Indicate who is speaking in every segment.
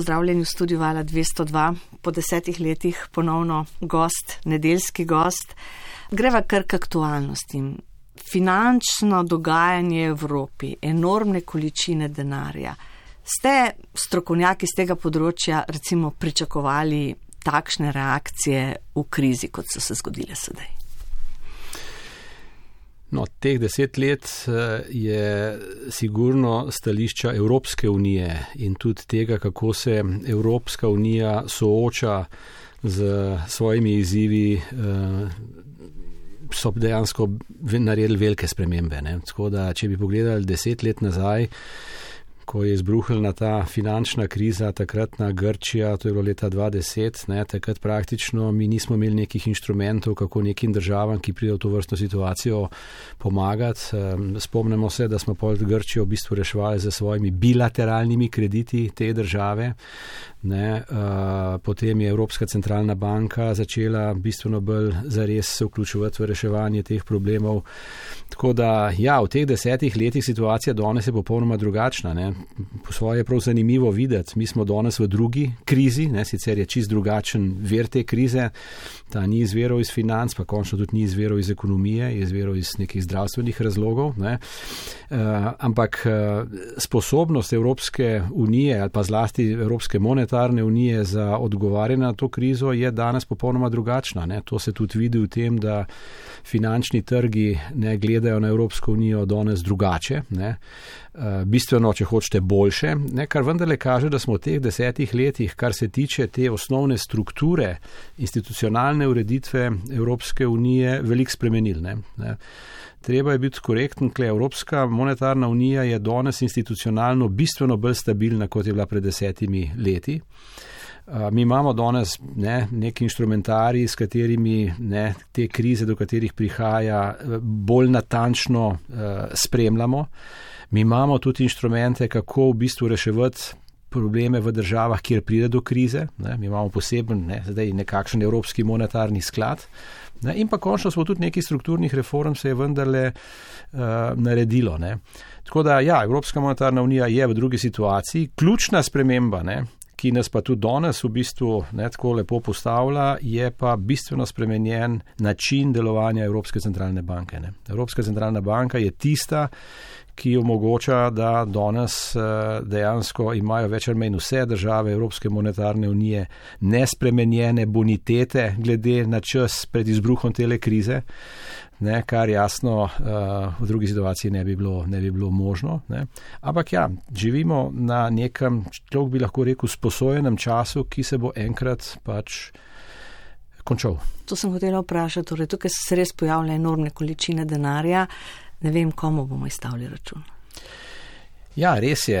Speaker 1: pozdravljeni v studiu Vala 202, po desetih letih ponovno gost, nedeljski gost. Greva kar k aktualnostim. Finančno dogajanje v Evropi, enormne količine denarja. Ste strokovnjaki z tega področja recimo pričakovali takšne reakcije v krizi, kot so se zgodile sedaj?
Speaker 2: No, teh deset let eh, je sigurno stališča Evropske unije in tudi tega, kako se Evropska unija sooča z svojimi izzivi, eh, so dejansko naredili velike spremembe. Ne? Tako da, če bi pogledali deset let nazaj, ko je izbruhnila ta finančna kriza, takratna Grčija, to je bilo leta 2010, ne, takrat praktično mi nismo imeli nekih inštrumentov, kako nekim državam, ki pridejo v to vrstno situacijo, pomagati. Spomnimo se, da smo pol Grčijo v bistvu reševali z svojimi bilateralnimi krediti te države. Ne, uh, potem je Evropska centralna banka začela bistveno bolj zares se vključevati v reševanje teh problemov. Tako da, ja, v teh desetih letih situacija danes je popolnoma drugačna. Ne. Po svoje je prav zanimivo videti. Mi smo danes v drugi krizi, ne, sicer je čist drugačen ver te krize. Ta ni izverov iz financ, pa končno tudi ni izverov iz ekonomije, je izverov iz nekih zdravstvenih razlogov. Ne. Uh, ampak uh, sposobnost Evropske unije ali pa zlasti Evropske monetarne unije za odgovarjanje na to krizo je danes popolnoma drugačna. Ne. To se tudi vidi v tem, da finančni trgi ne gledajo na Evropsko unijo danes drugače, ne. Eh, bistveno, če hočete, boljše, ne, kar vendarle kaže, da smo v teh desetih letih, kar se tiče te osnovne strukture institucionalne ureditve Evropske unije, veliko spremenili. Ne, ne. Treba je biti korekten, ker Evropska monetarna unija je danes institucionalno bistveno bolj stabilna, kot je bila pred desetimi leti. Mi imamo danes ne, nek inštrumentarij, s katerimi ne, te krize, do katerih prihaja, bolj natančno uh, spremljamo. Mi imamo tudi inštrumente, kako v bistvu reševati probleme v državah, kjer pride do krize. Ne. Mi imamo poseben, ne, zdaj nekakšen Evropski monetarni sklad. Ne, in pa končno smo tudi nekaj strukturnih reform se je vendarle uh, naredilo. Ne. Tako da, ja, Evropska monetarna unija je v drugi situaciji. Ključna sprememba, ne, ki nas pa tudi danes v bistvu ne tako lepo postavlja, je pa bistveno spremenjen način delovanja Evropske centralne banke. Ne. Evropska centralna banka je tista, ki omogoča, da danes eh, dejansko imajo več ali manj vse države Evropske monetarne unije nespremenjene bonitete glede na čas pred izbruhom tele krize, ne, kar jasno eh, v drugi situaciji ne bi bilo, ne bi bilo možno. Ne. Ampak ja, živimo na nekem, človek bi lahko rekel, sposojenem času, ki se bo enkrat pač. Končal.
Speaker 1: To sem hotela vprašati. Torej, tukaj se res pojavljajo enormne količine denarja ne vem, komu bomo izstavili račun.
Speaker 2: Ja, res je.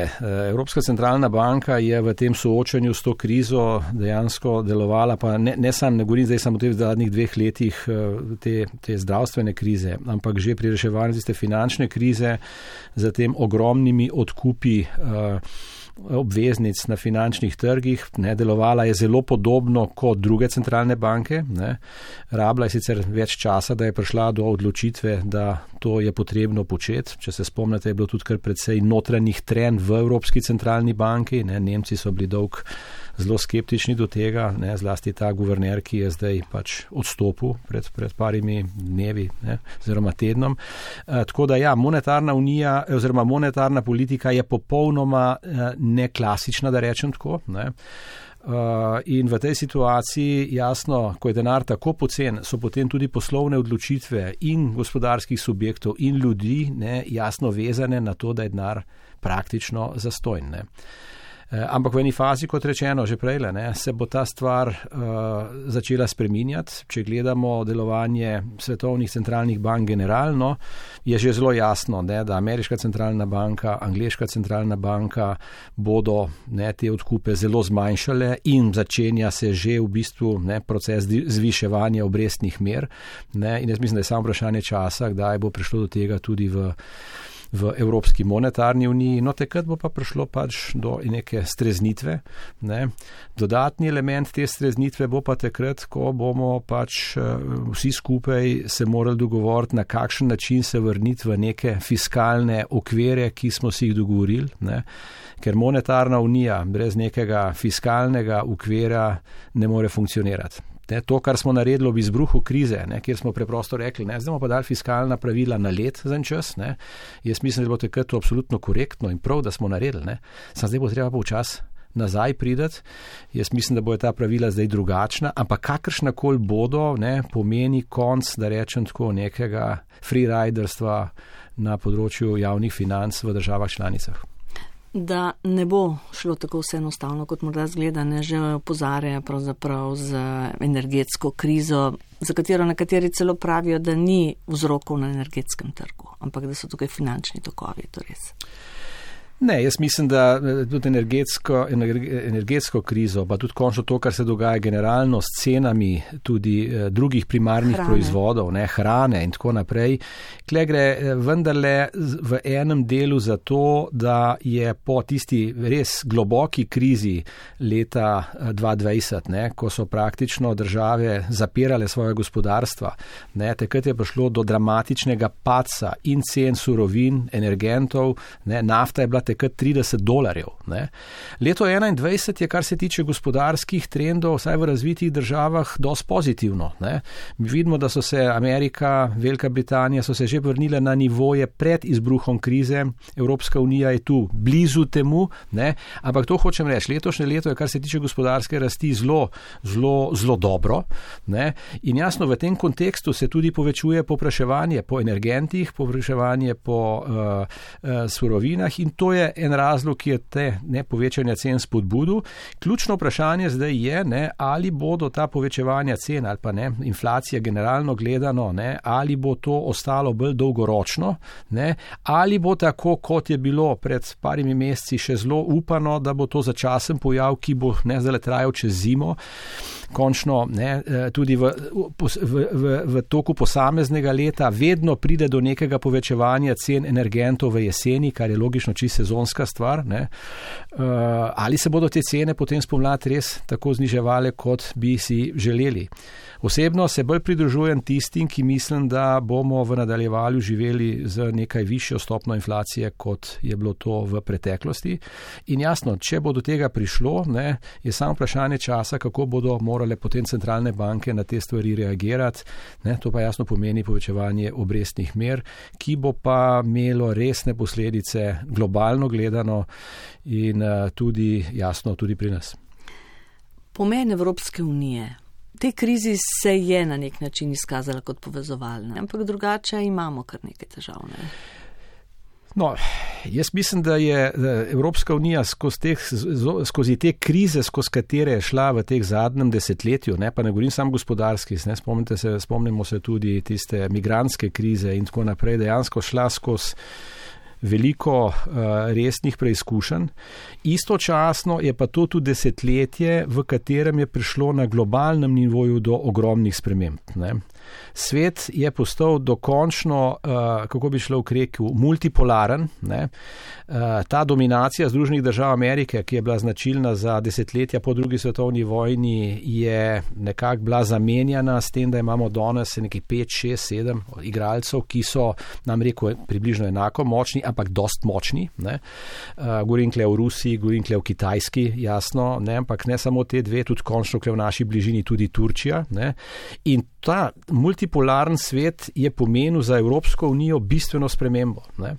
Speaker 2: Evropska centralna banka je v tem soočanju s to krizo dejansko delovala, pa ne, ne sam, ne govorim zdaj samo o teh zadnjih dveh letih te, te zdravstvene krize, ampak že pri reševanju tiste finančne krize z tem ogromnimi odkupi. Uh, obveznic na finančnih trgih, ne, delovala je zelo podobno kot druge centralne banke. Ne. Rabla je sicer več časa, da je prišla do odločitve, da to je potrebno početi. Če se spomnite, je bilo tudi kar precej notranjih tren v Evropski centralni banki. Ne. Nemci so bili dolg zelo skeptični do tega, ne, zlasti ta guverner, ki je zdaj pač odstopil pred, pred parimi dnevi oziroma tednom. E, tako da ja, monetarna unija oziroma monetarna politika je popolnoma e, neklasična, da rečem tako. Ne. Uh, in v tej situaciji, jasno, ko je denar tako pocen, so potem tudi poslovne odločitve in gospodarskih subjektov in ljudi ne, jasno vezane na to, da je denar praktično zastojn. Eh, ampak v eni fazi, kot rečeno, že prej, ne, se bo ta stvar uh, začela spreminjati. Če gledamo delovanje svetovnih centralnih bank generalno, je že zelo jasno, ne, da ameriška centralna banka, angliška centralna banka bodo ne, te odkupe zelo zmanjšale in začenja se že v bistvu ne, proces zviševanja obrestnih mer. Ne, in jaz mislim, da je samo vprašanje časa, kdaj bo prišlo do tega tudi v v Evropski monetarni uniji, no takrat bo pa prišlo pač do neke streznitve. Ne. Dodatni element te streznitve bo pa takrat, ko bomo pač vsi skupaj se morali dogovoriti, na kakšen način se vrniti v neke fiskalne okvire, ki smo si jih dogovorili. Ne ker monetarna unija brez nekega fiskalnega ukvira ne more funkcionirati. Ne, to, kar smo naredili ob izbruhu krize, ne, kjer smo preprosto rekli, da bomo pa dali fiskalna pravila na let za en čas, ne, jaz mislim, da bo takrat to absolutno korektno in prav, da smo naredili. Sam zdaj bo treba pa včas nazaj prideti. Jaz mislim, da bojo ta pravila zdaj drugačna, ampak kakršna koli bodo, ne, pomeni konc, da rečem tako, nekega freeriderstva na področju javnih financ v državah članicah
Speaker 1: da ne bo šlo tako vse enostavno, kot morda zgleda, ne že opozarja pravzaprav z energetsko krizo, za katero nekateri celo pravijo, da ni vzrokov na energetskem trgu, ampak da so tukaj finančni tokovi, to res.
Speaker 2: Ne, jaz mislim, da eh, tudi energetsko, energetsko krizo, pa tudi končno to, kar se dogaja generalno s cenami tudi eh, drugih primarnih hrane. proizvodov, ne, hrane in tako naprej, kle gre eh, vendarle v enem delu za to, da je po tisti res globoki krizi leta 2020, ne, ko so praktično države zapirale svoje gospodarstva, ne, takrat je prišlo do dramatičnega paca in cen surovin, energentov, ne, nafta je bila takrat 30 dolarjev. Ne. Leto 2021 je, kar se tiče gospodarskih trendov, vsaj v razvitih državah, dosti pozitivno. Ne. Vidimo, da so se Amerika, Velika Britanija so se že vrnile na nivoje pred izbruhom krize, Evropska unija je tu blizu temu, ne. ampak to hočem reči, letošnje leto je, kar se tiče gospodarske rasti, zelo, zelo, zelo dobro. Ne. In jasno, v tem kontekstu se tudi povečuje popraševanje po energentih, popraševanje po uh, uh, surovinah in to je je en razlog, ki je te ne, povečanja cen spodbudil. Ključno vprašanje zdaj je, ne, ali bodo ta povečevanja cen ali pa ne, inflacija generalno gledano, ne, ali bo to ostalo bolj dolgoročno, ne, ali bo tako, kot je bilo pred parimi meseci še zelo upano, da bo to začasen pojav, ki bo ne zdaj trajal čez zimo končno ne, eh, tudi v, v, v, v toku posameznega leta vedno pride do nekega povečevanja cen energentov v jeseni, kar je logično čisto sezonska stvar. Ne. Eh, ali se bodo te cene potem spomladi res tako zniževale, kot bi si želeli? Osebno se bolj pridružujem tistim, ki mislim, da bomo v nadaljevanju živeli z nekaj višjo stopno inflacije, kot je bilo to v preteklosti. In jasno, če bo do tega prišlo, ne, je samo vprašanje časa, kako bodo morale potem centralne banke na te stvari reagirati. Ne, to pa jasno pomeni povečevanje obrestnih mer, ki bo pa imelo resne posledice globalno gledano in uh, tudi jasno tudi pri nas.
Speaker 1: Pomen Evropske unije tej krizi se je na nek način izkazala kot povezovalna, ampak drugače imamo kar nekaj težav. Ne?
Speaker 2: No, jaz mislim, da je Evropska unija skozi, teh, skozi te krize, skozi katere je šla v teh zadnjem desetletju, ne, pa ne govorim samo gospodarski, ne, se, spomnimo se tudi tiste migranske krize in tako naprej, dejansko šla skozi veliko uh, resnih preizkušenj. Istočasno je pa to tudi desetletje, v katerem je prišlo na globalnem nivoju do ogromnih sprememb. Ne. Svet je postal dokončno, uh, kako bi šlo v reku, multipolaren. Ne. Uh, ta dominacija Združenih držav Amerike, ki je bila značilna za desetletja po drugi svetovni vojni, je nekako bila zamenjana s tem, da imamo danes nekaj 5, 6, 7 igralcev, ki so nam rekel približno enako močni, ampak dost močni. Uh, govorim kle v Rusiji, govorim kle v Kitajski, jasno, ne, ampak ne samo te dve, tudi končno kle v naši bližini tudi Turčija. Ne. In ta multipolaren svet je pomenil za Evropsko unijo bistveno spremembo. Ne.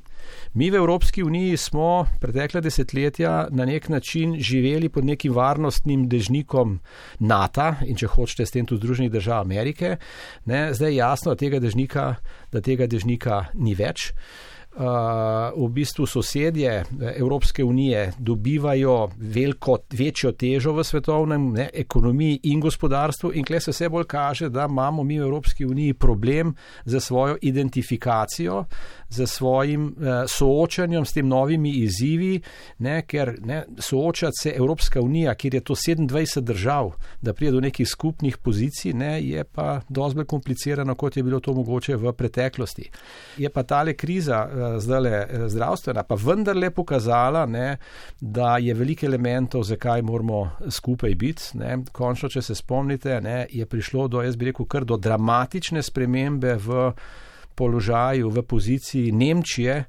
Speaker 2: Mi v Evropski uniji smo pretekle desetletja na nek način živeli pod nekim varnostnim dežnikom NATO in če hočete s tem tudi Združenih držav Amerike. Ne, zdaj je jasno, da tega dežnika, da tega dežnika ni več. Uh, v bistvu sosedje eh, Evropske unije dobivajo veliko, večjo težo v svetovnem ne, ekonomiji in gospodarstvu in kle se vse bolj kaže, da imamo mi v Evropski uniji problem za svojo identifikacijo, za svojim uh, soočanjem s tem novimi izzivi, ne, ker ne, soočati se Evropska unija, kjer je to 27 držav, da prije do nekih skupnih pozicij, ne, je pa dosti bolj komplicirano, kot je bilo to mogoče v preteklosti. Je pa tale kriza zdaj zdravstvena, pa vendarle pokazala, ne, da je veliko elementov, zakaj moramo skupaj biti. Ne. Končno, če se spomnite, ne, je prišlo do, jaz bi rekel, kar do dramatične spremembe v položaju, v poziciji Nemčije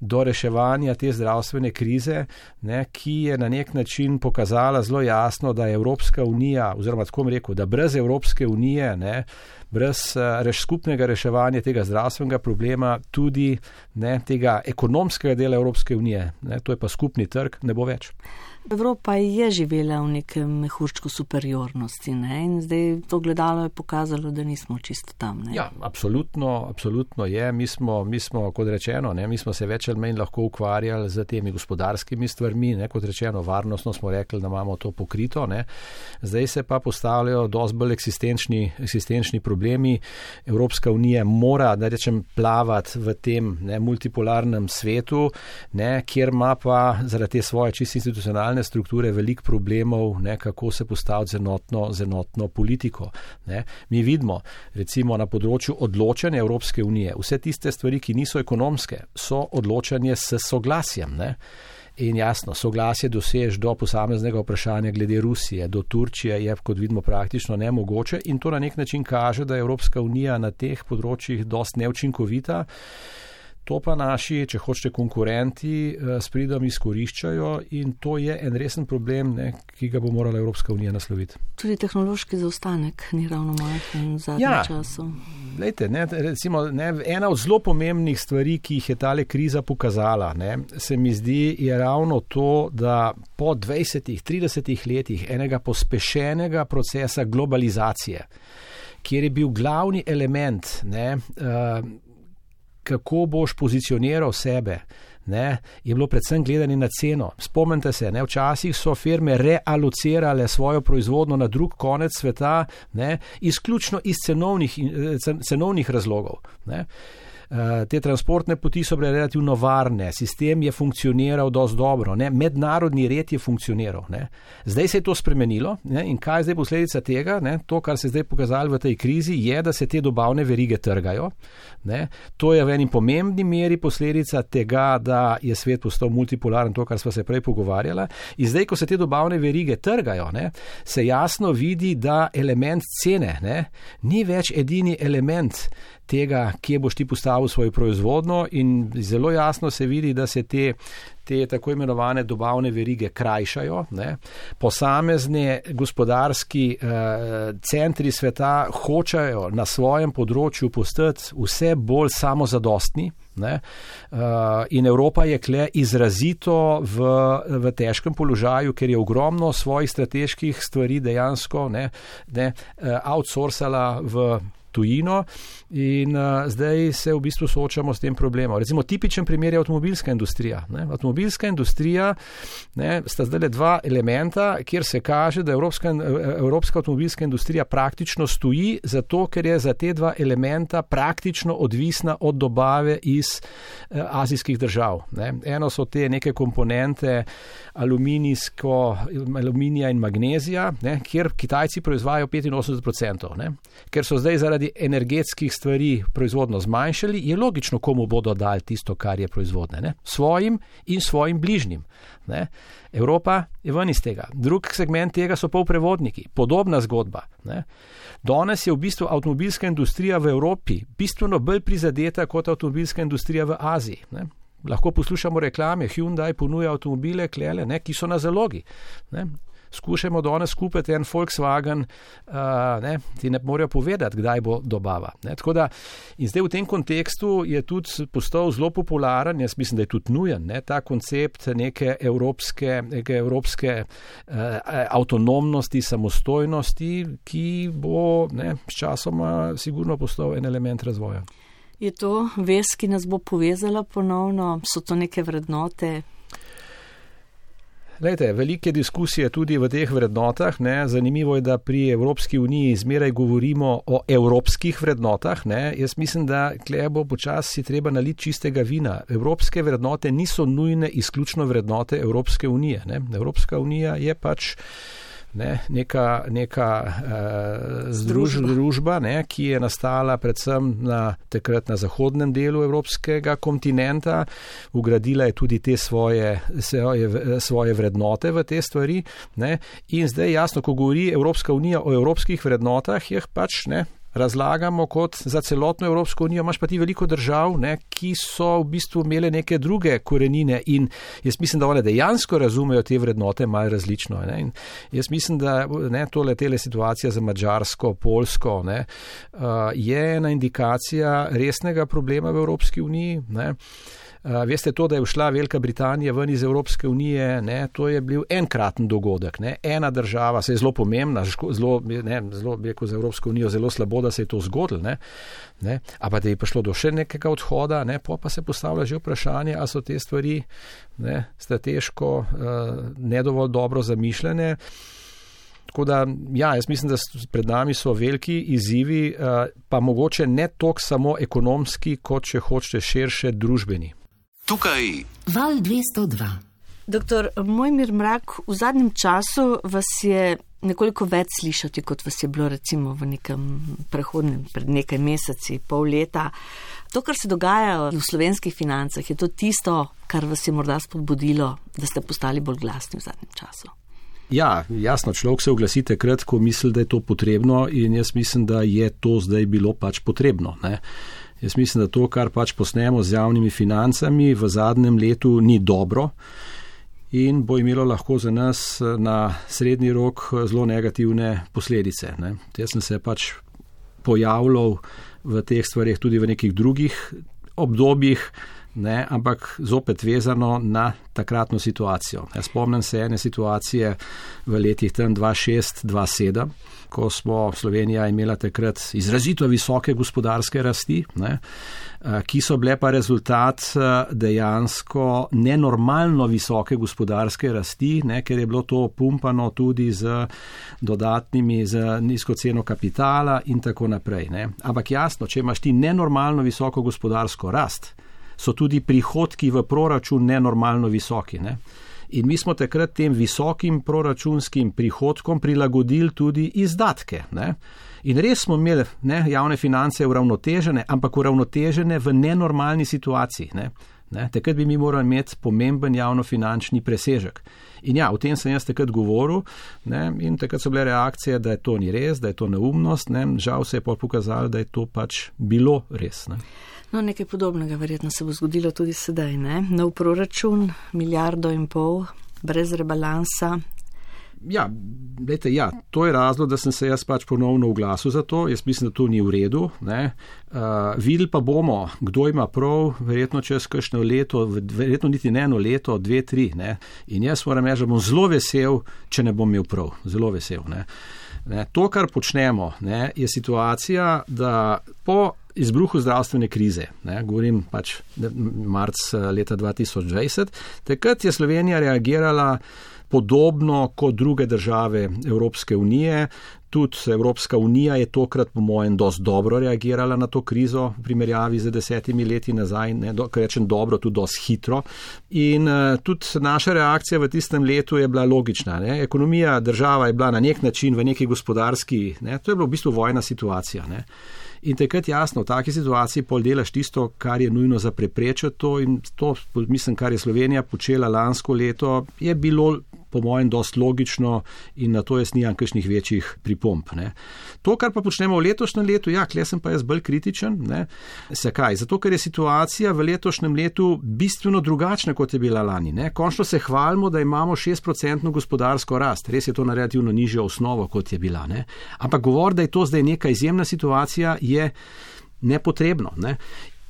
Speaker 2: do reševanja te zdravstvene krize, ne, ki je na nek način pokazala zelo jasno, da je Evropska unija, oziroma tako bom rekel, da brez Evropske unije, ne, brez eh, reš, skupnega reševanja tega zdravstvenega problema, tudi ne, tega ekonomskega dela Evropske unije, ne, to je pa skupni trg, ne bo več.
Speaker 1: Evropa je živela v nekem mehurčku superiornosti ne? in zdaj to gledalo je pokazalo, da nismo čisto tam. Ne?
Speaker 2: Ja, absolutno, absolutno je. Mi smo, mi smo, kot rečeno, ne, mi smo se več ali manj lahko ukvarjali z temi gospodarskimi stvarmi, ne, kot rečeno, varnostno smo rekli, da imamo to pokrito. Ne. Zdaj se pa postavljajo dosti bolj eksistenčni, eksistenčni problemi. Evropska unija mora, da rečem, plavati v tem ne, multipolarnem svetu, ne, kjer ima pa zaradi te svoje čisto institucionalne socialne strukture veliko problemov, ne, kako se postaviti z enotno, z enotno politiko. Ne. Mi vidimo, recimo na področju odločanja Evropske unije, vse tiste stvari, ki niso ekonomske, so odločanje s soglasjem. Ne. In jasno, soglasje dosež do posameznega vprašanja glede Rusije, do Turčije je, kot vidimo, praktično nemogoče in to na nek način kaže, da je Evropska unija na teh področjih dost neučinkovita. To pa naši, če hočete, konkurenti eh, s pridom izkoriščajo in to je en resen problem, ne, ki ga bo morala Evropska unija nasloviti.
Speaker 1: Tudi tehnološki zaostanek ni ravno majhen v zadnjem ja, času.
Speaker 2: Lejte, ne, recimo, ne, ena od zelo pomembnih stvari, ki jih je tale kriza pokazala, ne, se mi zdi, je ravno to, da po 20-30 letih enega pospešenega procesa globalizacije, kjer je bil glavni element ne, uh, kako boš pozicioniral sebe. Ne, je bilo predvsem gledanje na ceno. Spomnite se, ne, včasih so firme realocirale svojo proizvodno na drug konec sveta, ne, izključno iz cenovnih, cenovnih razlogov. Ne. Eh, te transportne poti so bile relativno varne, sistem je funkcioniral dosti dobro, ne? mednarodni red je funkcioniral. Ne? Zdaj se je to spremenilo ne? in kaj je zdaj posledica tega? Ne? To, kar se je zdaj pokazalo v tej krizi, je, da se te dobavne verige trgajo. Ne? To je v eni pomembni meri posledica tega, da je svet postal multipolaren, to, kar smo se prej pogovarjali. In zdaj, ko se te dobavne verige trgajo, ne? se jasno vidi, da element cene ne? ni več edini element tega, kje boš ti postavil svojo proizvodno, in zelo jasno se vidi, da se te, te tako imenovane dobavne verige krajšajo. Ne. Posamezne gospodarski eh, centri sveta hočejo na svojem področju postati vse bolj samozadostni. Ne? Uh, in Evropa je kle izrazito v, v težkem položaju, ker je ogromno svojih strateških stvari dejansko ne, ne, uh, outsourcala v tujino in uh, zdaj se v bistvu soočamo s tem problemom. Recimo tipičen primer je avtomobilska industrija. Ne? Avtomobilska industrija ne, sta zdaj le dva elementa, kjer se kaže, da evropska, evropska avtomobilska industrija praktično stoji, zato ker je za te dva elementa praktično odvisna od dobave iz uh, azijskih držav. Ne? Eno so te neke komponente aluminija in magnezija, ne? kjer Kitajci proizvajajo 85%, ne? ker so zdaj zaradi energetskih stvari proizvodno zmanjšali, je logično, komu bodo dali tisto, kar je proizvodne. Ne? Svojim in svojim bližnjim. Ne? Evropa je ven iz tega. Drug segment tega so polprevodniki. Podobna zgodba. Ne? Danes je v bistvu avtomobilska industrija v Evropi bistveno bolj prizadeta kot avtomobilska industrija v Aziji. Ne? Lahko poslušamo reklame, Hyundai ponuja avtomobile, klele, ne, ki so na zalogi. Ne skušamo danes kupiti en Volkswagen, uh, ne, ti ne morejo povedati, kdaj bo dobava. Da, in zdaj v tem kontekstu je tudi postal zelo popularen, jaz mislim, da je tudi nujen ne, ta koncept neke evropske, neke evropske uh, avtonomnosti, samostojnosti, ki bo ne, s časoma sigurno postal en element razvoja.
Speaker 1: Je to vez, ki nas bo povezala ponovno, so to neke vrednote,
Speaker 2: Lejte, velike diskusije tudi v teh vrednotah. Ne. Zanimivo je, da pri Evropski uniji zmeraj govorimo o evropskih vrednotah. Ne. Jaz mislim, da klebo počasi treba naliti čistega vina. Evropske vrednote niso nujne izključno vrednote Evropske unije. Ne. Evropska unija je pač ne, neka, neka uh, združ, družba, ne, ki je nastala predvsem na, takrat na zahodnem delu evropskega kontinenta, ugradila je tudi te svoje, svoje, svoje vrednote v te stvari. Ne, in zdaj jasno, ko govori Evropska unija o evropskih vrednotah, jih pač ne, razlagamo kot za celotno Evropsko unijo, imaš pa ti veliko držav, ne, ki so v bistvu imele neke druge korenine in jaz mislim, da one dejansko razumejo te vrednote malo različno. Ne. Jaz mislim, da ne, tole tele situacija za Mačarsko, Polsko ne, uh, je ena indikacija resnega problema v Evropski uniji. Ne. Uh, veste, to, da je šla Velika Britanija ven iz Evropske unije, ne, to je bil enkraten dogodek. Ne. Ena država se je zelo pomembna, zelo, ne, zelo rekel, za Evropsko unijo zelo slabo, da se je to zgodilo. Ne, ne. Ampak da je prišlo do še nekega odhoda, ne, pa se postavlja že vprašanje, ali so te stvari ne, strateško uh, ne dovolj dobro zamišljene. Tako da, ja, jaz mislim, da pred nami so veliki izzivi, uh, pa mogoče ne toliko samo ekonomski, kot če hočete širše družbeni.
Speaker 1: Tukaj val 202. Doktor Mojmir Mrak, v zadnjem času vas je nekoliko več slišati, kot vas je bilo recimo v nekem prehodnem, pred nekaj meseci, pol leta. To, kar se dogaja v slovenskih financah, je to tisto, kar vas je morda spodbudilo, da ste postali bolj glasni v zadnjem času.
Speaker 2: Ja, jasno, človek se oglasi takrat, ko misli, da je to potrebno in jaz mislim, da je to zdaj bilo pač potrebno. Ne? Jaz mislim, da to, kar pač posnemo z javnimi financami v zadnjem letu, ni dobro in bo imelo lahko za nas na srednji rok zelo negativne posledice. Ne. Jaz sem se pač pojavljal v teh stvarih tudi v nekih drugih obdobjih, ne, ampak zopet vezano na takratno situacijo. Ja, spomnim se ene situacije v letih 2006-2007 ko smo Slovenija imela takrat izrazito visoke gospodarske rasti, ne, ki so bile pa rezultat dejansko nenormalno visoke gospodarske rasti, ne, ker je bilo to pumpano tudi z dodatnimi, z nizko ceno kapitala in tako naprej. Ne. Ampak jasno, če imaš ti nenormalno visoko gospodarsko rast, so tudi prihodki v proračun nenormalno visoki. Ne. In mi smo takrat tem visokim proračunskim prihodkom prilagodili tudi izdatke. Ne? In res smo imeli ne, javne finance uravnotežene, ampak uravnotežene v nenormalni situaciji. Ne? Ne? Takrat bi mi morali imeti pomemben javnofinančni presežek. In ja, o tem sem jaz takrat govoril ne? in takrat so bile reakcije, da je to ni res, da je to neumnost. Ne? Žal se je pa pokazalo, da je to pač bilo res. Ne?
Speaker 1: No, nekaj podobnega verjetno se bo zgodilo tudi sedaj. Ne? Nov proračun, milijardo in pol, brez rebalansa.
Speaker 2: Ja, lejte, ja, to je razlog, da sem se jaz pač ponovno oglasil za to. Jaz mislim, da to ni v redu. Uh, videli pa bomo, kdo ima prav, verjetno čez kakšno leto, verjetno niti ne eno leto, dve, tri. Ne? In jaz moram reči, da bom zelo vesel, če ne bom imel prav. Zelo vesel. Ne? Ne? To, kar počnemo, ne, je situacija, da po izbruhu zdravstvene krize, ne, govorim pač marc eh, leta 2020, takrat je Slovenija reagirala podobno kot druge države Evropske unije. Tudi Evropska unija je tokrat, po mojem, dosti dobro reagirala na to krizo v primerjavi z desetimi leti nazaj, ne, do, rečem dobro, tudi dosti hitro. In uh, tudi naša reakcija v tistem letu je bila logična. Ne. Ekonomija država je bila na nek način v neki gospodarski, ne, to je bila v bistvu vojna situacija. Ne. In takrat jasno, v taki situaciji pol delaš tisto, kar je nujno za preprečiti to in to, mislim, kar je Slovenija počela lansko leto, je bilo po mojem dost logično in na to jaz nimam kakšnih večjih pripomp. Ne. To, kar pa počnemo v letošnjem letu, ja, kle sem pa jaz bolj kritičen. Ne. Zakaj? Zato, ker je situacija v letošnjem letu bistveno drugačna, kot je bila lani. Ne. Končno se hvalimo, da imamo 6% gospodarsko rast. Res je to na relativno nižjo osnovo, kot je bila. Ne. Ampak govor, da je to zdaj neka izjemna situacija, je nepotrebno. Ne.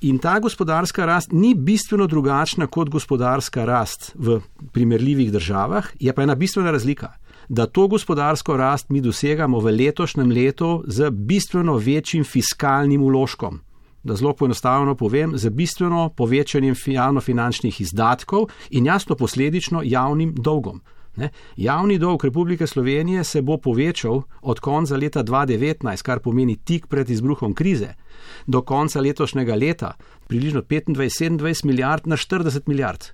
Speaker 2: In ta gospodarska rast ni bistveno drugačna kot gospodarska rast v primerljivih državah, je pa ena bistvena razlika. Da to gospodarsko rast mi dosegamo v letošnjem letu z bistveno večjim fiskalnim uložkom. Da zelo poenostavljeno povem, z bistveno povečanjem javno-finančnih izdatkov in jasno posledično javnim dolgom. Ne? Javni dolg Republike Slovenije se bo povečal od konca leta 2019, kar pomeni tik pred izbruhom krize, do konca letošnjega leta približno 25-27 milijard na 40 milijard.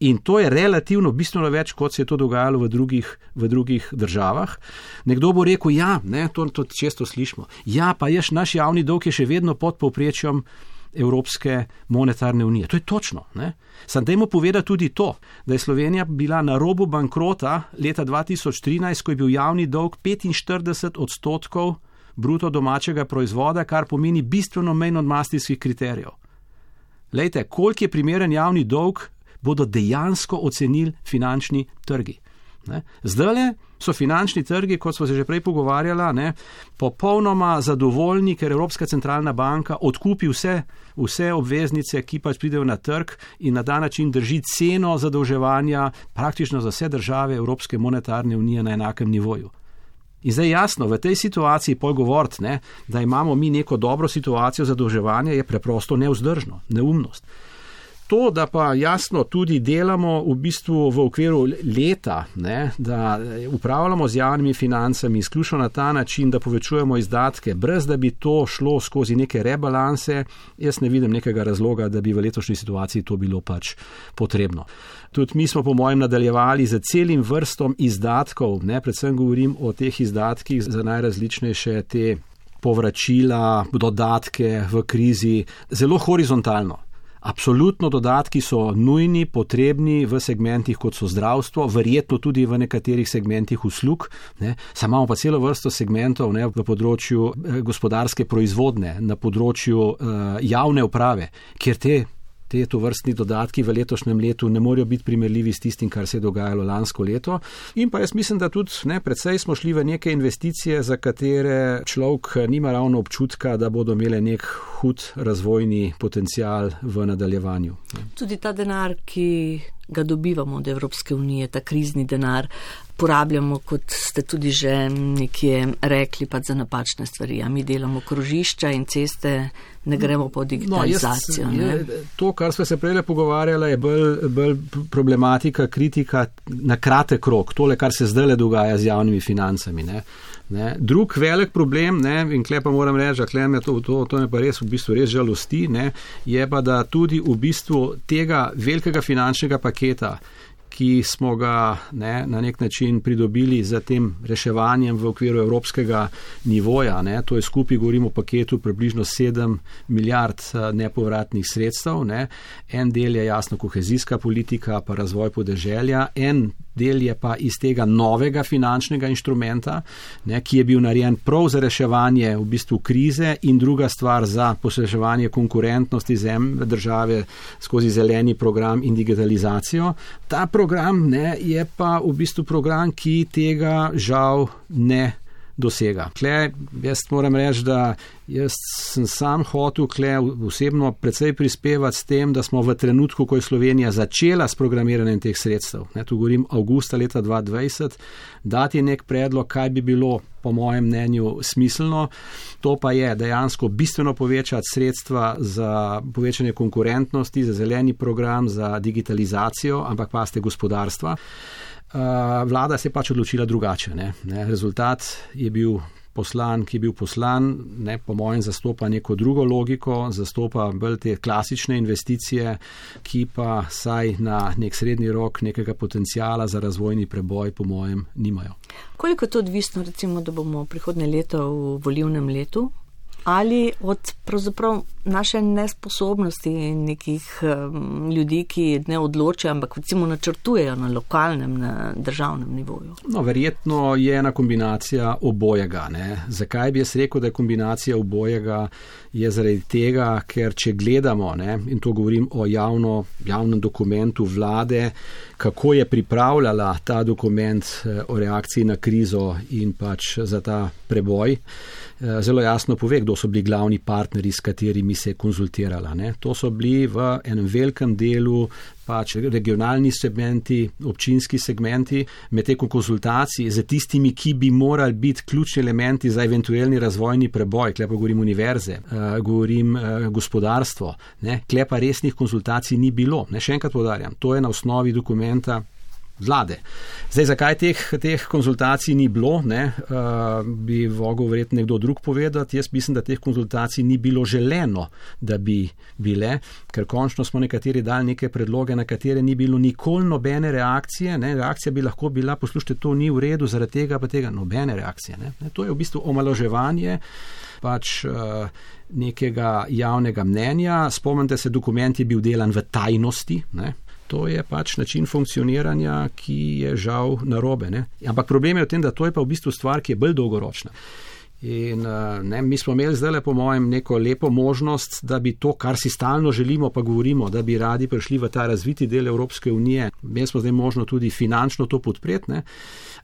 Speaker 2: In to je relativno bistveno več, kot se je to dogajalo v drugih, v drugih državah. Nekdo bo rekel, ja, ne, to, to često slišimo. Ja, pa ješ, naš javni dolg je še vedno pod povprečjem Evropske monetarne unije. To je točno. Sam dajmo povedati tudi to, da je Slovenija bila na robu bankrota leta 2013, ko je bil javni dolg 45 odstotkov bruto domačega proizvoda, kar pomeni bistveno manj od mastijskih kriterijev. Lejte, koliko je primeren javni dolg, bodo dejansko ocenili finančni trgi. Zdaj so finančni trgi, kot smo se že prej pogovarjali, popolnoma zadovoljni, ker Evropska centralna banka odkupi vse, vse obveznice, ki pač pridejo na trg in na ta način drži ceno zadolževanja praktično za vse države Evropske monetarne unije na enakem nivoju. In zdaj jasno, v tej situaciji pol govoriti, da imamo mi neko dobro situacijo zadolževanja, je preprosto neuzdržno, neumnost. To, da pa jasno tudi delamo v bistvu v okviru leta, ne, da upravljamo z javnimi financami izključno na ta način, da povečujemo izdatke, brez da bi to šlo skozi neke rebalanse, jaz ne vidim nekega razloga, da bi v letošnji situaciji to bilo pač potrebno. Tudi mi smo, po mojem, nadaljevali z celim vrstom izdatkov, ne, predvsem govorim o teh izdatkih za najrazličnejše te povračila, dodatke v krizi, zelo horizontalno. Absolutno dodatki so nujni, potrebni v segmentih, kot so zdravstvo, verjetno tudi v nekaterih segmentih uslug. Sam imamo pa celo vrsto segmentov ne, v področju eh, gospodarske proizvodne, na področju uh, javne uprave, kjer te te to vrstni dodatki v letošnjem letu ne morejo biti primerljivi s tistim, kar se je dogajalo lansko leto. In pa jaz mislim, da tudi ne, predvsej smo šli v neke investicije, za katere človek nima ravno občutka, da bodo imele nek hud razvojni potencial v nadaljevanju.
Speaker 1: Tudi ta denar, ki ga dobivamo od Evropske unije, ta krizni denar, porabljamo, kot ste tudi že nekje rekli, pa za napačne stvari. A mi delamo krožišča in ceste, ne gremo po digitalizacijo. No, jaz,
Speaker 2: je, to, kar smo se prej pogovarjali, je bolj, bolj problematika, kritika na kratek rok, tole, kar se zdaj le dogaja z javnimi financami. Ne. Ne. Drug velik problem, ne, in klej pa moram reči, da me to, to, to me pa res v bistvu res žalosti, ne, je pa, da tudi v bistvu tega velikega finančnega paketa, ki smo ga ne, na nek način pridobili z tem reševanjem v okviru evropskega nivoja. Ne, to je skupaj, govorimo o paketu, približno 7 milijard eh, nepovratnih sredstev. Ne. En del je jasno kohezijska politika, pa razvoj podeželja, en del je pa iz tega novega finančnega inštrumenta, ne, ki je bil narejen prav za reševanje v bistvu krize in druga stvar za posreševanje konkurentnosti zemlje države skozi zeleni program in digitalizacijo. Ta program ne, je pa v bistvu program, ki tega žal ne dosega. Kle, jaz moram reči, da jaz sem sam hotel kle osebno precej prispevati s tem, da smo v trenutku, ko je Slovenija začela s programiranjem teh sredstev, ne, tu govorim avgusta leta 2020, dati nek predlog, kaj bi bilo po mojem mnenju smiselno. To pa je dejansko bistveno povečati sredstva za povečanje konkurentnosti, za zeleni program, za digitalizacijo, ampak pa ste gospodarstva. Eh, vlada se je pač odločila drugače. Ne? Ne? Rezultat je bil poslan, ki je bil poslan, ne, po mojem, zastopa neko drugo logiko, zastopa bolj te klasične investicije, ki pa saj na nek srednji rok nekega potencijala za razvojni preboj, po mojem, nimajo.
Speaker 1: Koliko je to odvisno, recimo, da bomo prihodne leto v volivnem letu ali od pravzaprav naše nesposobnosti nekih um, ljudi, ki ne odločajo, ampak recimo načrtujejo na lokalnem, na državnem nivoju.
Speaker 2: No, verjetno je ena kombinacija obojega. Ne? Zakaj bi jaz rekel, da je kombinacija obojega? Je zaradi tega, ker če gledamo, ne, in to govorim o javno, javnem dokumentu vlade, kako je pripravljala ta dokument eh, o reakciji na krizo in pač za ta preboj. Eh, zelo jasno pove, kdo so bili glavni partnerji, s katerimi se je konzultirala. Ne. To so bili v enem velikem delu pač regionalni segmenti, občinski segmenti, med tekom konzultacij z tistimi, ki bi morali biti ključni elementi za eventualni razvojni preboj, klepa govorim univerze, uh, govorim uh, gospodarstvo, ne. klepa resnih konzultacij ni bilo. Ne. Še enkrat podarjam, to je na osnovi dokumenta vlade. Zdaj, zakaj teh, teh konzultacij ni bilo, ne, uh, bi mogel verjetno nekdo drug povedati. Jaz mislim, da teh konzultacij ni bilo želeno, da bi bile, ker končno smo nekateri dali neke predloge, na katere ni bilo nikoli nobene reakcije. Ne. Reakcija bi lahko bila, poslušajte, to ni v redu, zaradi tega pa tega nobene reakcije. Ne. Ne, to je v bistvu omaloževanje pač uh, nekega javnega mnenja. Spomnite se, dokument je bil delan v tajnosti. Ne. To je pač način funkcioniranja, ki je žal narobe. Ne? Ampak problem je v tem, da to je pa v bistvu stvar, ki je bolj dolgoročna. In eh, ne, mi smo imeli zdaj, po mojem, neko lepo možnost, da bi to, kar si stalno želimo, pa govorimo, da bi radi prišli v ta razviti del Evropske unije. Mi smo zdaj možno tudi finančno to podpreti, ne?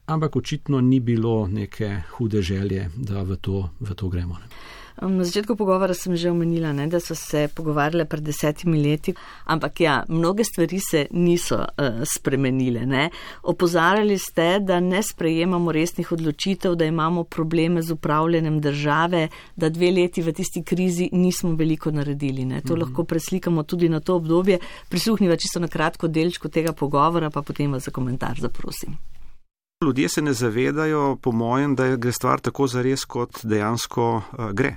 Speaker 2: ampak očitno ni bilo neke hude želje, da v to, v to gremo. Ne?
Speaker 1: Na začetku pogovora sem že omenila, ne, da so se pogovarjale pred desetimi leti, ampak ja, mnoge stvari se niso uh, spremenile. Ne. Opozarjali ste, da ne sprejemamo resnih odločitev, da imamo probleme z upravljanjem države, da dve leti v tisti krizi nismo veliko naredili. Ne. To mm -hmm. lahko preslikamo tudi na to obdobje. Prisluhniva čisto na kratko delčko tega pogovora, pa potem vas za komentar zaprosim.
Speaker 3: Ljudje se ne zavedajo, po mojem, da gre stvar tako zares, kot dejansko uh, gre.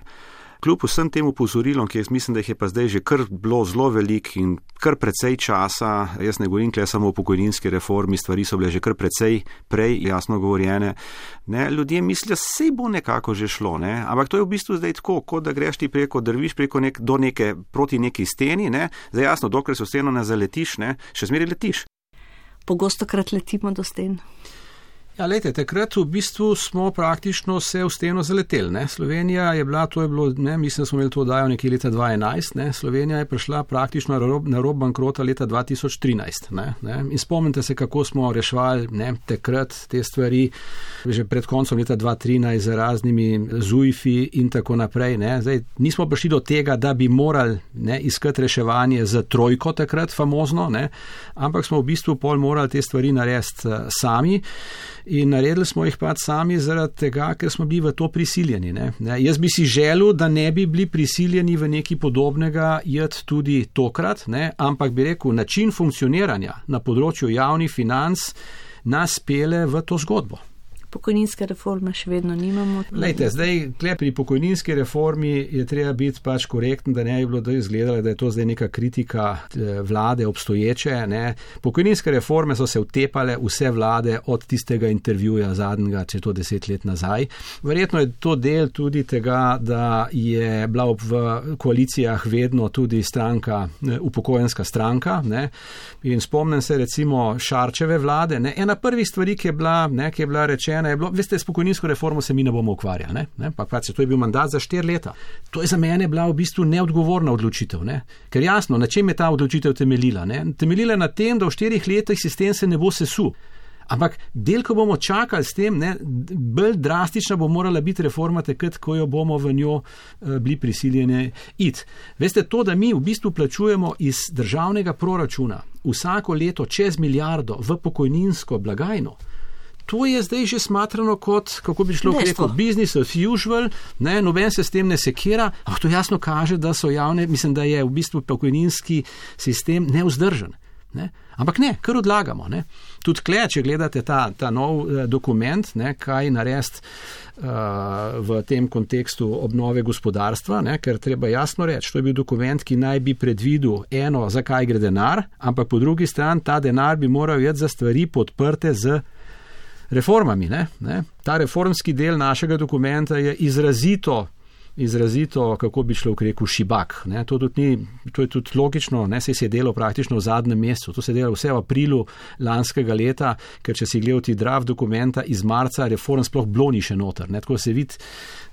Speaker 3: Kljub vsem tem upozorilom, ki jaz mislim, da jih je pa zdaj že kar bilo zelo velik in kar precej časa, jaz ne govorim kle samo o pokojninski reformi, stvari so bile že kar precej prej jasno govorjene, ne, ljudje mislijo, sej bo nekako že šlo, ne, ampak to je v bistvu zdaj tako, kot da greš ti preko, drviš preko nek, do neke, proti neki steni, ne, zdaj jasno, dokler se v steno ne zaletiš, ne, še zmeri letiš.
Speaker 1: Pogosto krat letimo do sten.
Speaker 2: Ja, lejte, takrat v bistvu smo praktično vse v steno zaleteli. Ne? Slovenija je bila, to je bilo, ne, mislim, da smo imeli to dajo nekje leta 2011, ne? Slovenija je prišla praktično na rob, na rob bankrota leta 2013. Ne? Ne? In spomnite se, kako smo rešvali ne, takrat te stvari, že pred koncem leta 2013 z raznimi ZUIFI in tako naprej. Zdaj, nismo prišli do tega, da bi morali ne, iskati reševanje za trojko takrat, famozno, ne? ampak smo v bistvu pol morali te stvari narediti uh, sami in naredili smo jih pač sami zaradi tega, ker smo bili v to prisiljeni. Ne? Ne, jaz bi si želel, da ne bi bili prisiljeni v nekaj podobnega jed tudi tokrat, ne? ampak bi rekel, način funkcioniranja na področju javnih financ nas pele v to zgodbo
Speaker 1: pokojninske reforme še vedno nimamo.
Speaker 2: Lejte, zdaj, pri pokojninski reformi je treba biti pač korekten, da ne bi bilo da izgledalo, da je to zdaj neka kritika eh, vlade obstoječe. Ne. Pokojninske reforme so se utepale vse vlade od tistega intervjuja zadnjega, če to deset let nazaj. Verjetno je to del tudi tega, da je bila v koalicijah vedno tudi stranka, eh, upokojenska stranka. Ne. In spomnim se recimo Šarčeve vlade. Ne. Ena prvih stvari, ki je bila, ne, ki je bila rečena, je bilo, veste, s pokojninsko reformo se mi ne bomo ukvarjali. Ne? Ne? Pa, pa, to je bil mandat za štiri leta. To je za mene bila v bistvu neodgovorna odločitev. Ne? Ker jasno, na čem je ta odločitev temeljila? Ne? Temeljila na tem, da v štirih letih sistem se ne bo sesul. Ampak del, ko bomo čakali s tem, ne, bolj drastična bo morala biti reforma takrat, ko jo bomo v njo uh, bili prisiljeni iti. Veste, to, da mi v bistvu plačujemo iz državnega proračuna vsako leto čez milijardo v pokojninsko blagajno, To je zdaj že smatrano kot, kako bi šlo reči, business as usual, ne, noben se s tem ne sekira, ampak to jasno kaže, da so javne, mislim, da je v bistvu pokojninski sistem neuzdržen. Ne. Ampak ne, kar odlagamo. Ne. Tudi kle, če gledate ta, ta nov eh, dokument, ne, kaj narediti uh, v tem kontekstu obnove gospodarstva, ne, ker treba jasno reči, to je bil dokument, ki naj bi predvidel eno, zakaj gre denar, ampak po drugi strani ta denar bi moral jeti za stvari podprte z reformami. Ne, ne. Ta reformski del našega dokumenta je izrazito, izrazito kako bi šlo v reku, šibak. To, ni, to je tudi logično, ne se je delo praktično v zadnjem mesecu. To se je delo vse v aprilu lanskega leta, ker če si gledal ti drav dokumenta iz marca, reform sploh bloni še noter. Ne. Tako se vidi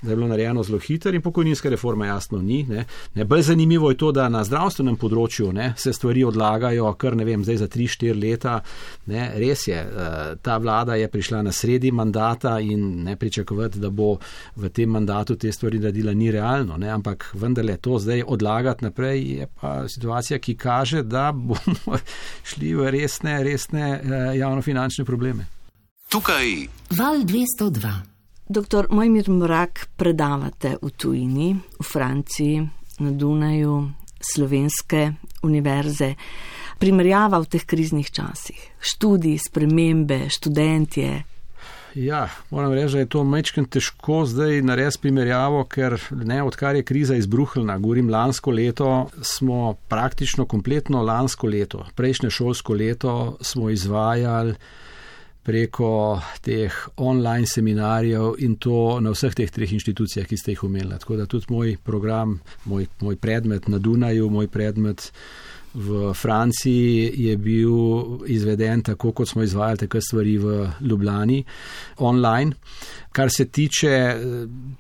Speaker 2: da je bilo narejeno zelo hitro in pokojninska reforma jasno ni. Ne. Ne, bolj zanimivo je to, da na zdravstvenem področju ne, se stvari odlagajo kar ne vem, zdaj za 3-4 leta. Ne. Res je, eh, ta vlada je prišla na sredi mandata in ne pričakovati, da bo v tem mandatu te stvari naredila, ni realno. Ne. Ampak vendarle to zdaj odlagati naprej je pa situacija, ki kaže, da bomo šli v resne, resne eh, javnofinančne probleme.
Speaker 4: Tukaj val 202.
Speaker 1: Doktor Mojmir Mrak, predavate v tujini, v Franciji, na Dunaju, slovenske univerze. primerjava v teh kriznih časih, študij, spremembe, študentje.
Speaker 2: Ja, moram reči, da je to mečken težko zdaj narediti primerjavo, ker ne, odkar je kriza izbruhnila, govorim lansko leto, smo praktično kompletno lansko leto, prejšnje šolsko leto smo izvajali preko teh online seminarjev in to na vseh teh treh inštitucijah, ki ste jih omenili. Tako da tudi moj program, moj, moj predmet na Dunaju, moj predmet v Franciji je bil izveden tako, kot smo izvajali te stvari v Ljubljani, online. Kar se tiče eh,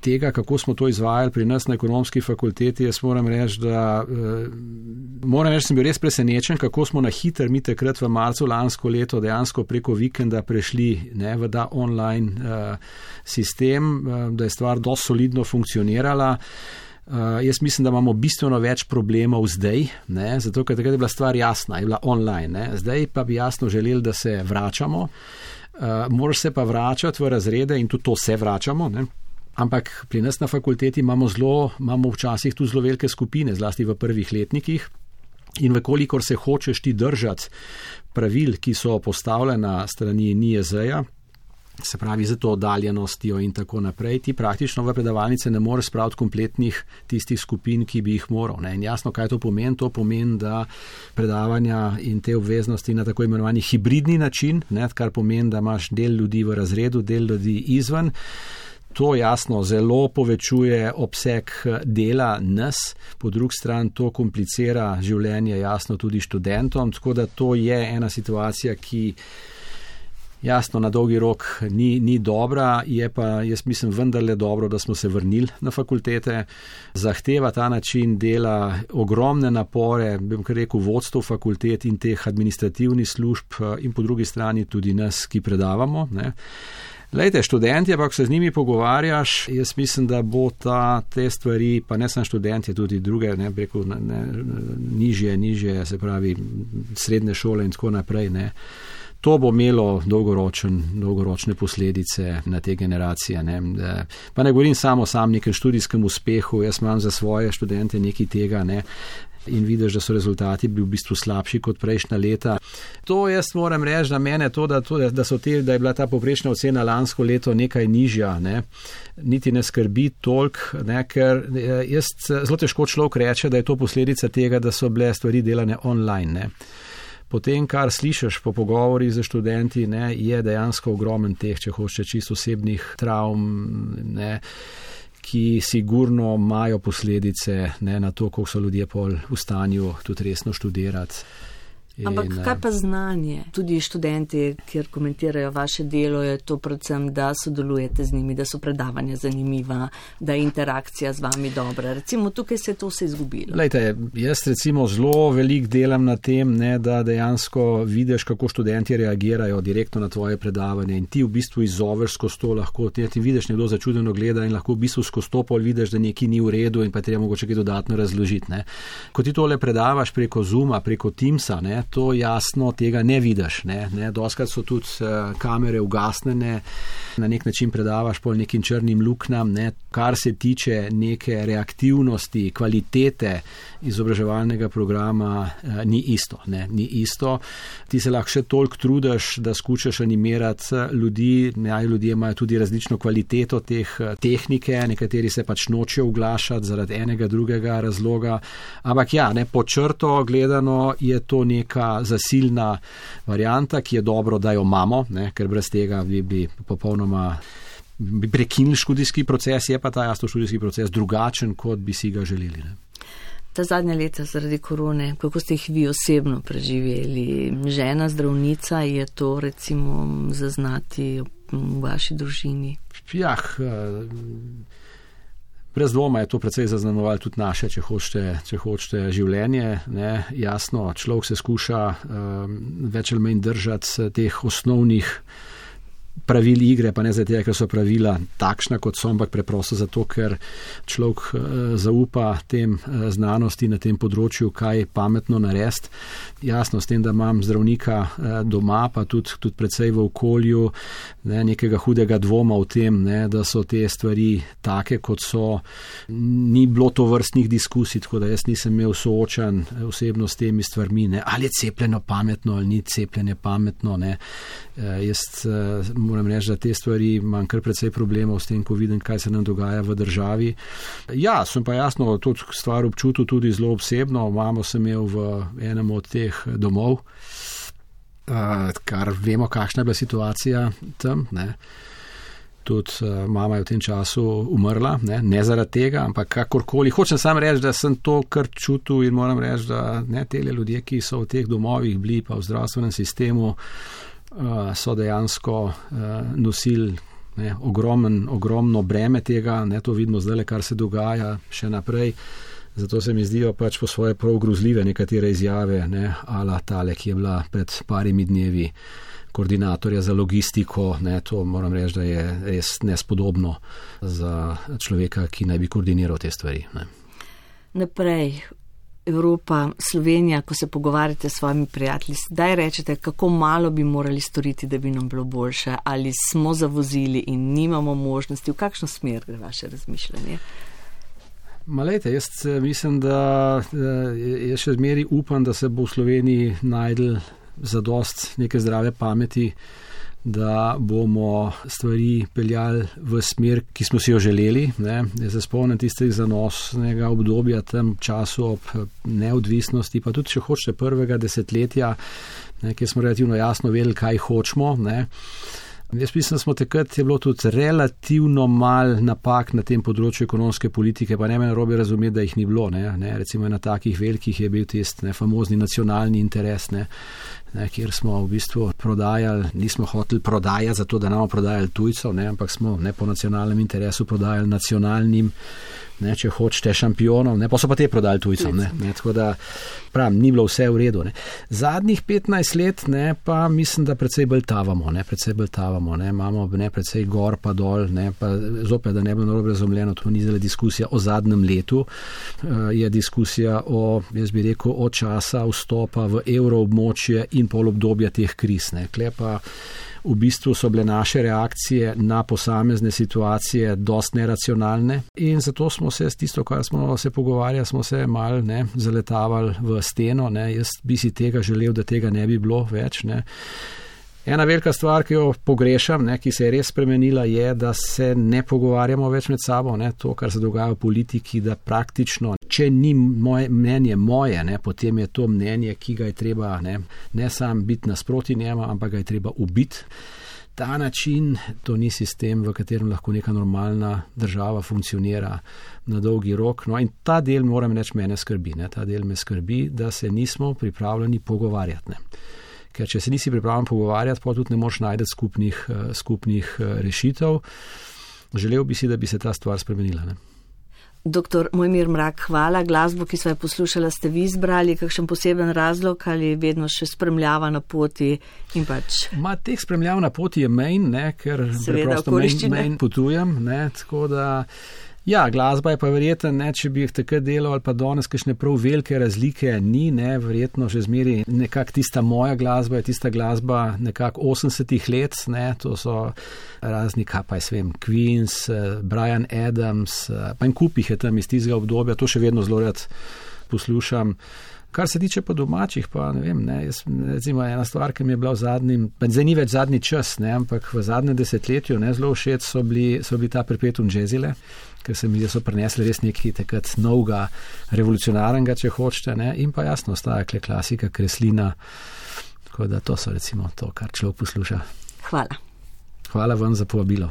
Speaker 2: tega, kako smo to izvajali pri nas na ekonomski fakulteti, jaz moram reči, da eh, moram reči, sem bil res presenečen, kako smo na hiter mi takrat v marcu lansko leto dejansko preko vikenda prešli ne, v ta online uh, sistem, uh, da je stvar dosti solidno funkcionirala. Uh, jaz mislim, da imamo bistveno več problemov zdaj, ne, zato ker takrat je bila stvar jasna, je bila online. Ne. Zdaj pa bi jasno želeli, da se vračamo. Uh, Moraš se pa vračati v razrede in tudi to se vračamo. Ne. Ampak pri nas na fakulteti imamo, zelo, imamo včasih tudi zelo velike skupine, zlasti v prvih letnikih. In vkolikor se hočeš ti držati pravil, ki so postavljena strani NIEZ-ja, se pravi za to oddaljenostjo in tako naprej, ti praktično v predavalnice ne moreš spraviti kompletnih tistih skupin, ki bi jih moral. Ne. In jasno, kaj to pomeni? To pomeni, da predavanja in te obveznosti na tako imenovani hibridni način, ne, kar pomeni, da imaš del ljudi v razredu, del ljudi izven. To jasno zelo povečuje obseg dela nas, po drugi strani to komplicira življenje jasno tudi študentom, tako da to je ena situacija, ki jasno na dolgi rok ni, ni dobra, je pa jaz mislim vendarle dobro, da smo se vrnili na fakultete. Zahteva ta način dela ogromne napore, bom kar rekel, vodstvo fakultet in teh administrativnih služb in po drugi strani tudi nas, ki predavamo. Ne. Lejte, študenti, ampak se z njimi pogovarjaš, jaz mislim, da bo ta, te stvari, pa ne samo študenti, tudi druge, ne breku, ne, ne, nižje, nižje, se pravi, srednje šole in tako naprej. Ne. To bo imelo dolgoročen, dolgoročne posledice na te generacije. Ne. Pa ne govorim samo o nekem študijskem uspehu, jaz imam za svoje študente nekaj tega. Ne in vidiš, da so rezultati bili v bistvu slabši kot prejšnja leta. To jaz moram reči, da mene to, da, to, da, te, da je bila ta poprečna ocena lansko leto nekaj nižja, ne, niti ne skrbi tolk, ne, ker eh, jaz zelo težko človek reče, da je to posledica tega, da so bile stvari delane online. Ne. Potem, kar slišiš po pogovori z študenti, ne, je dejansko ogromen teh, če hočeš, čisto osebnih travm. Ne ki sigurno imajo posledice ne, na to, koliko so ljudje pol v stanju tudi resno študirati.
Speaker 1: Ampak in, kaj pa znanje? Tudi študenti, kjer komentirajo vaše delo, je to predvsem, da sodelujete z njimi, da so predavanja zanimiva, da je interakcija z vami dobra. Recimo tukaj se je to vse izgubilo.
Speaker 2: Lejte, jaz recimo zelo velik delam na tem, ne, da dejansko vidiš, kako študenti reagirajo direktno na tvoje predavanje in ti v bistvu izzoveš skozi to lahko. Ti, ti vidiš, nekdo začudeno gleda in lahko v bistvu skozi to pol vidiš, da nekaj ni v redu in pa treba mogoče kaj dodatno razložiti. Ne. Ko ti tole predavaš preko Zuma, preko Teamsa, ne, to jasno tega ne vidiš. Ne, ne. Doskrat so tudi uh, kamere ugasnjene, na nek način predavaš po nekim črnim luknjam, ne. kar se tiče neke reaktivnosti, kvalitete izobraževalnega programa, uh, ni isto. Ne. Ni isto. Ti se lahko še toliko trudiš, da skušaš animirati eh, ljudi. Ja, ljudje imajo tudi različno kvaliteto teh tehnike, nekateri se pač nočejo oglašati zaradi enega drugega razloga. Ampak ja, ne, po črto gledano je to neka neka zasilna varijanta, ki je dobro, da jo imamo, ne, ker brez tega bi, bi popolnoma bi prekinili študijski proces, je pa ta jasno študijski proces drugačen, kot bi si ga želeli. Ne.
Speaker 1: Ta zadnja leta zaradi korone, kako ste jih vi osebno preživeli? Žena zdravnica je to recimo zaznati v vaši družini?
Speaker 2: Jah, Brez dvoma je to precej zaznamovalo tudi naše, če hočete, če hočete življenje. Ne? Jasno, človek se skuša um, več ali manj držati teh osnovnih pravil igre, pa ne zato, ker so pravila takšna, kot so, ampak preprosto zato, ker človek uh, zaupa tem uh, znanosti na tem področju, kaj je pametno narediti. Jasno, s tem, da imam zdravnika uh, doma, pa tudi, tudi predvsej v okolju, ne, nekega hudega dvoma v tem, ne, da so te stvari take, kot so. Ni bilo to vrstnih diskusij, tako da jaz nisem imel soočan osebno s temi stvarmi, ne, ali je cepljeno pametno ali ni cepljeno pametno. Uh, jaz, uh, moram reči, da te stvari imam kar precej problemov s tem, ko vidim, kaj se nam dogaja v državi. Ja, sem pa jasno to stvar občutil tudi zelo obsebno. Mamo sem imel v enem od teh domov, kar vemo, kakšna je bila situacija tam. Ne. Tudi uh, mama je v tem času umrla, ne, ne zaradi tega, ampak kakorkoli. Hočem samo reči, da sem to kar čutil in moram reči, da ne te ljudje, ki so v teh domovih bili, pa v zdravstvenem sistemu, uh, so dejansko uh, nosili ne, ogromen, ogromno breme tega, ne to vidimo zdaj, kar se dogaja še naprej. Zato se mi zdijo pač po svoje prav grozljive nekatere izjave, ne, ala tale, ki je bila pred parimi dnevi koordinatorja za logistiko. Ne, to moram reči, da je res nespodobno za človeka, ki naj bi koordiniral te stvari. Ne.
Speaker 1: Naprej, Evropa, Slovenija, ko se pogovarjate s svojimi prijatelji, zdaj rečete, kako malo bi morali storiti, da bi nam bilo boljše, ali smo zavozili in nimamo možnosti, v kakšno smer gre vaše razmišljanje?
Speaker 2: Malete, jaz eh, mislim, da eh, jaz še zmeri upam, da se bo v Sloveniji najdel zadost neke zdrave pameti da bomo stvari peljali v smer, ki smo si jo želeli. Ne. Jaz se spomnim tistega zanosnega obdobja, tam času ob neodvisnosti, pa tudi, če hočete, prvega desetletja, ne, kjer smo relativno jasno vedeli, kaj hočemo. Ne. Jaz mislim, da smo takrat je bilo tudi relativno mal napak na tem področju ekonomske politike, pa ne me narobe razumeti, da jih ni bilo. Ne. Ne. Recimo na takih velikih je bil tisti famozni nacionalni interes. Ne ne, kjer smo v bistvu prodajali, nismo hoteli prodajati zato, da nam prodajali tujcev, ne, ampak smo ne po nacionalnem interesu prodajali nacionalnim ne, če hočete šampionov, ne, pa so pa te prodali tujcem. Ne, ne, tako da, pravim, ni bilo vse v redu. Ne. Zadnjih 15 let ne, pa mislim, da predvsej bolj tavamo, ne, predvsej bolj tavamo, ne, imamo ne, predvsej gor pa dol, ne, pa zopet, da ne bi narobe razumljeno, to ni zelo diskusija o zadnjem letu, uh, je diskusija o, jaz bi rekel, o časa vstopa v evroobmočje in pol obdobja teh kriz. Ne, klepa, v bistvu so bile naše reakcije na posamezne situacije dost neracionalne in zato smo se s tisto, kar smo se pogovarjali, smo se mal ne, zaletavali v steno. Ne. Jaz bi si tega želel, da tega ne bi bilo več. Ne. Ena velika stvar, ki jo pogrešam, ne, ki se je res spremenila, je, da se ne pogovarjamo več med sabo. Ne, to, kar se dogaja v politiki, da praktično, če ni moje mnenje moje, ne, potem je to mnenje, ki ga je treba ne, ne sam biti nasproti njemu, ampak ga je treba ubiti. Ta način, to ni sistem, v katerem lahko neka normalna država funkcionira na dolgi rok. No, in ta del, moram reči, mene skrbi. Ne, ta del me skrbi, da se nismo pripravljeni pogovarjati. Ne ker če se nisi pripravljen pogovarjati, pa tudi ne moš najti skupnih, eh, skupnih eh, rešitev. Želel bi si, da bi se ta stvar spremenila. Ne?
Speaker 1: Doktor Mojmir Mrak, hvala. Glasbo, ki smo jo poslušali, ste vi izbrali, kakšen poseben razlog ali vedno še spremljava na poti? Pač...
Speaker 2: Ma, teh spremljav na poti je menj, ker preprosto menj potujem. Ne, Ja, glasba je pa verjetno, ne, če bi jih takrat delal ali pa danes, kakšne prav velike razlike ni, ne, verjetno že zmeri nekak tista moja glasba, je tista glasba nekako 80-ih let, ne, to so razni, kaj pa je svem, Queens, eh, Brian Adams, eh, pa en kup jih je tam iz tistega obdobja, to še vedno zelo rad poslušam. Kar se tiče pa domačih, pa ne vem, ne, jaz, recimo ena stvar, ki mi je bila v zadnjem, zdaj ni več zadnji čas, ne, ampak v zadnjem desetletju ne, zelo všeč so bili, so bili ta perpetuum jazzile, ker se mi zdi, da so prinesli res nekaj takrat novega, revolucionarnega, če hočete, ne, in pa jasno ostaja kle klasika, kreslina, tako da to so recimo to, kar človek posluša.
Speaker 1: Hvala.
Speaker 2: Hvala vam za povabilo.